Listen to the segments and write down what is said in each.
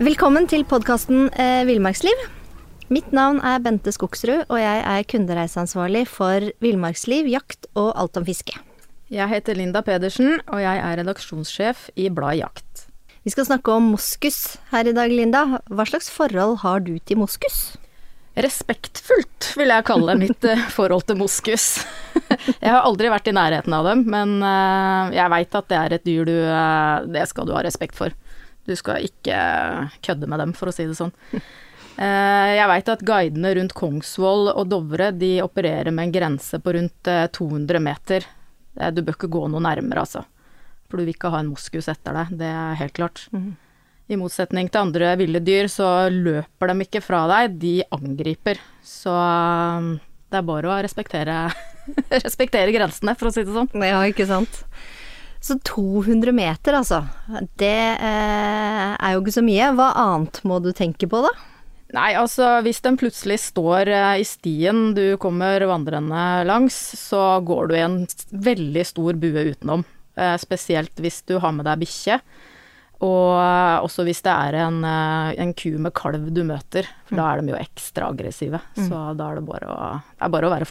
Velkommen til podkasten eh, Villmarksliv. Mitt navn er Bente Skogsrud, og jeg er kundereiseansvarlig for villmarksliv, jakt og alt om fiske. Jeg heter Linda Pedersen, og jeg er redaksjonssjef i bladet Jakt. Vi skal snakke om moskus her i dag, Linda. Hva slags forhold har du til moskus? Respektfullt vil jeg kalle mitt eh, forhold til moskus. Jeg har aldri vært i nærheten av dem, men eh, jeg veit at det er et dyr du eh, Det skal du ha respekt for. Du skal ikke kødde med dem, for å si det sånn. Jeg veit at guidene rundt Kongsvoll og Dovre de opererer med en grense på rundt 200 meter. Du bør ikke gå noe nærmere, altså. For du vil ikke ha en moskus etter deg, det er helt klart. Mm. I motsetning til andre ville dyr, så løper de ikke fra deg, de angriper. Så um, det er bare å respektere, respektere grensene, for å si det sånn. Ja, ikke sant. Så 200 meter, altså. Det eh, er jo ikke så mye. Hva annet må du tenke på, da? Nei, altså hvis den plutselig står eh, i stien du kommer vandrende langs, så går du i en veldig stor bue utenom. Eh, spesielt hvis du har med deg bikkje. Og eh, også hvis det er en, en ku med kalv du møter, for mm. da er de jo ekstra aggressive. Mm. Så da er det bare å, det er bare å være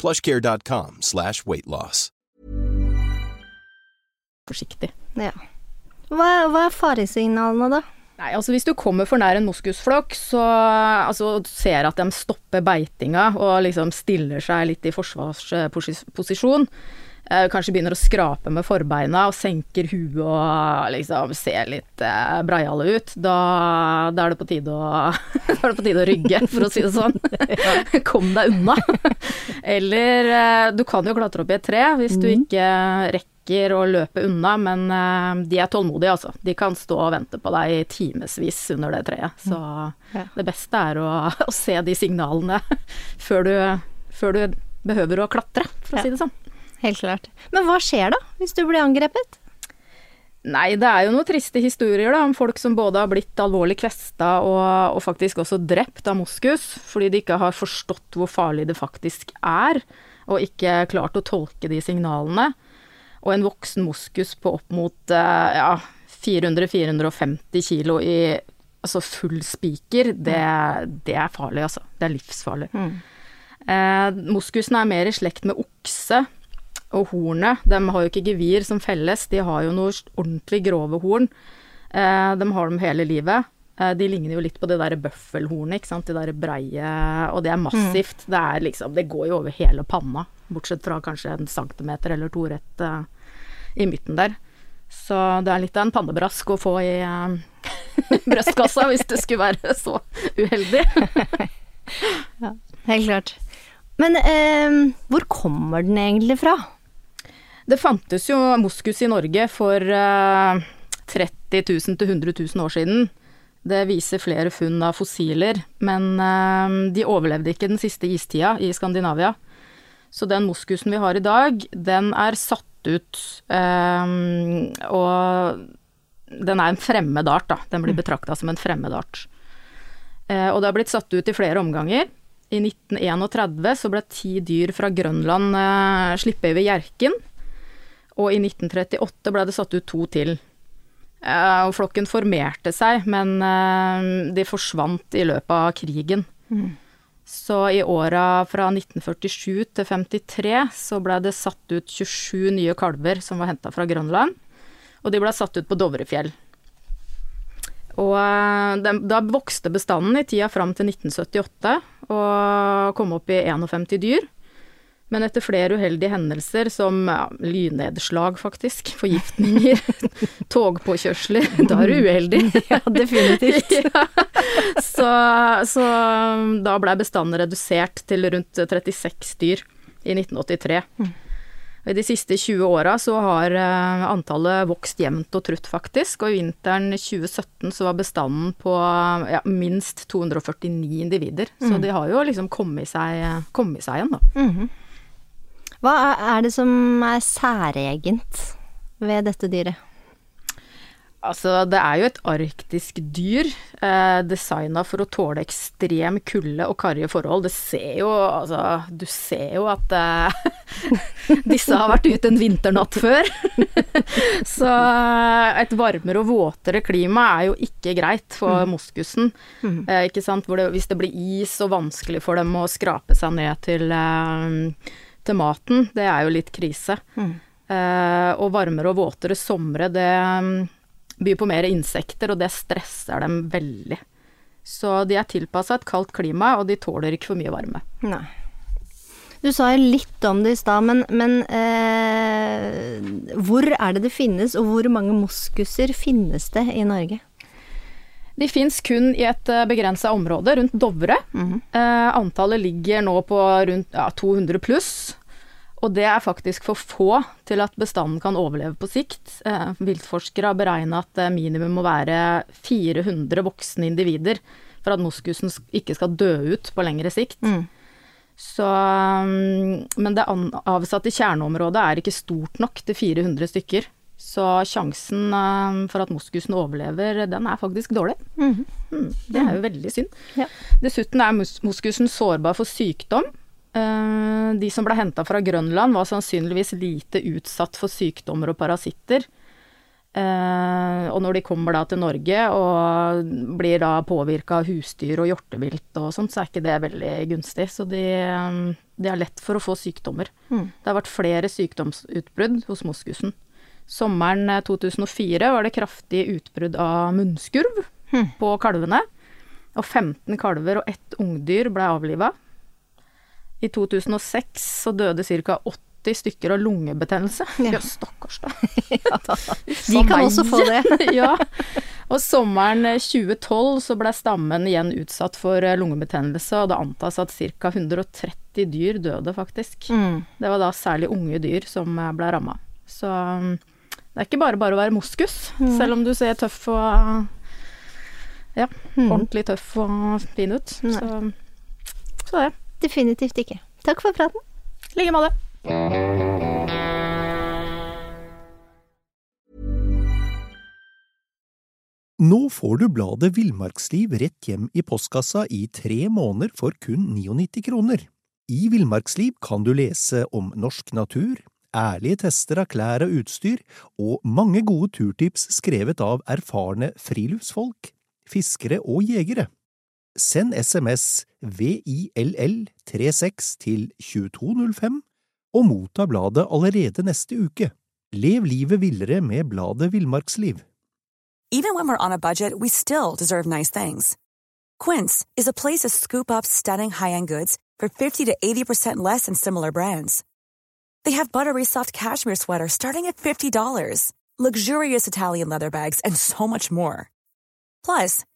Plushcare.com slash weightloss. Forsiktig. Ja. Hva, hva er faresignalene, da? Nei, altså Hvis du kommer for nær en moskusflokk, så altså, ser at de stopper beitinga og liksom stiller seg litt i forsvarsposisjon. Eh, kanskje begynner å skrape med forbeina og senker huet og liksom ser litt uh, breiale ut, da, da, er det på tide å, det på tide å rygge, for å si det sånn. Kom deg unna. Eller uh, du kan jo klatre opp i et tre hvis du mhm. ikke rekker å løpe unna, men eh, de er tålmodige, altså. De kan stå og vente på deg i timevis under det treet. Så mm. det beste er å, å se de signalene før du, før du behøver å klatre, for å ja. si det sånn helt klart. Men hva skjer da, hvis du blir angrepet? Nei, det er jo noen triste historier da, om folk som både har blitt alvorlig kvesta og, og, faktisk også drept av moskus, fordi de ikke har forstått hvor farlig det faktisk er, og ikke klart å tolke de signalene. Og en voksen moskus på opp mot eh, ja, 400-450 kilo i altså full spiker, det, det, er farlig, altså. Det er livsfarlig. Mm. Eh, moskusen er mer i slekt med okse, og hornet, de har jo ikke gevir som felles, de har jo noe ordentlig grove horn. Eh, de har dem hele livet. Eh, de ligner jo litt på det derre bøffelhornet, ikke sant, de derre breie Og det er massivt. Mm. Det er liksom Det går jo over hele panna, bortsett fra kanskje en centimeter eller to rett uh, i midten der. Så det er litt av en pannebrask å få i uh, brystkassa hvis det skulle være så uheldig. ja, helt klart. Men eh, hvor kommer den egentlig fra? Det fantes jo moskus i Norge for uh, 30 000 til 100 000 år siden. Det viser flere funn av fossiler, men uh, de overlevde ikke den siste istida i Skandinavia. Så den moskusen vi har i dag, den er satt ut, um, og den er en fremmed art, da. Den blir mm. betrakta som en fremmed art. Uh, og det har blitt satt ut i flere omganger. I 1931 så ble ti dyr fra Grønland sluppet over Hjerken. Og i 1938 ble det satt ut to til. Uh, og flokken formerte seg, men uh, de forsvant i løpet av krigen. Mm. Så i åra fra 1947 til 53 så ble det satt ut 27 nye kalver som var henta fra Grønland. Og de ble satt ut på Dovrefjell. Og de, da vokste bestanden i tida fram til 1978 og kom opp i 51 dyr. Men etter flere uheldige hendelser, som ja, lynnedslag faktisk, forgiftninger, togpåkjørsler Da er du uheldig. Ja, definitivt. ja. så, så da blei bestanden redusert til rundt 36 dyr i 1983. Og I de siste 20 åra så har eh, antallet vokst jevnt og trutt, faktisk. Og i vinteren 2017 så var bestanden på ja, minst 249 individer. Så de har jo liksom kommet seg, kommet seg igjen, da. Hva er- det som er særegent ved dette dyret? Altså, det er jo et arktisk dyr, eh, designa for å tåle ekstrem kulde og karrige forhold. Det ser jo, altså Du ser jo at eh, disse har vært ute en vinternatt før. Så eh, et varmere og våtere klima er jo ikke greit for moskusen. Eh, ikke sant? Det, hvis det blir is og vanskelig for dem å skrape seg ned til, eh, til maten, det er jo litt krise. Eh, og varmere og våtere somre, det mm, byr på mer insekter, og det stresser dem veldig. Så de er tilpassa et kaldt klima, og de tåler ikke for mye varme. Nei. Du sa jo litt om det i stad, men, men eh, hvor er det det finnes, og hvor mange moskuser finnes det i Norge? De fins kun i et begrensa område rundt Dovre. eh, antallet ligger nå på rundt ja, 200 pluss. Og det er faktisk for få til at bestanden kan overleve på sikt. Eh, viltforskere har beregna at det minimum må være 400 voksne individer for at moskusen ikke skal dø ut på lengre sikt. Så, mm, men det avsatte kjerneområdet er ikke stort nok til 400 stykker. Så sjansen eh, for at moskusen overlever, den er faktisk dårlig. Mm, det er jo veldig synd. Ja. Dessuten er mos moskusen sårbar for sykdom. Eh, de som ble henta fra Grønland var sannsynligvis lite utsatt for sykdommer og parasitter. Eh, og når de kommer da til Norge og blir da påvirka av husdyr og hjortevilt og sånt, så er ikke det veldig gunstig. Så de, eh, de er lett for å få sykdommer. Det har vært flere sykdomsutbrudd hos moskusen. Sommeren eh, 2004 var det kraftig utbrudd av munnskurv på kalvene. Og 15 kalver og ett ungdyr ble avliva. I 2006 så døde ca. 80 stykker av lungebetennelse. Ja. Ja, stakkars, da. De kan også få det. ja. Og sommeren 2012 så ble stammen igjen utsatt for eh, lungebetennelse, og det antas at ca. 130 dyr døde, faktisk. Mm. Det var da særlig unge dyr som eh, ble ramma. Så mm, det er ikke bare bare å være moskus, selv om du ser tøff og ja, ordentlig tøff og fin ut. Så, så det. Definitivt ikke. Takk for praten. I like måte. Nå får du bladet Villmarksliv rett hjem i postkassa i tre måneder for kun 99 kroner. I Villmarksliv kan du lese om norsk natur, ærlige tester av klær og utstyr, og mange gode turtips skrevet av erfarne friluftsfolk, fiskere og jegere. Send SMS VILL36 til 2205 og motta bladet allerede neste uke. Lev livet villere med bladet Villmarksliv. Even when we're on a budget, we still deserve nice things. Quince is a place to scoop up stunning high-end goods for 50 to 80% less than similar brands. They have buttery soft cashmere sweaters starting at $50, luxurious Italian leather bags, and so much more. Plus,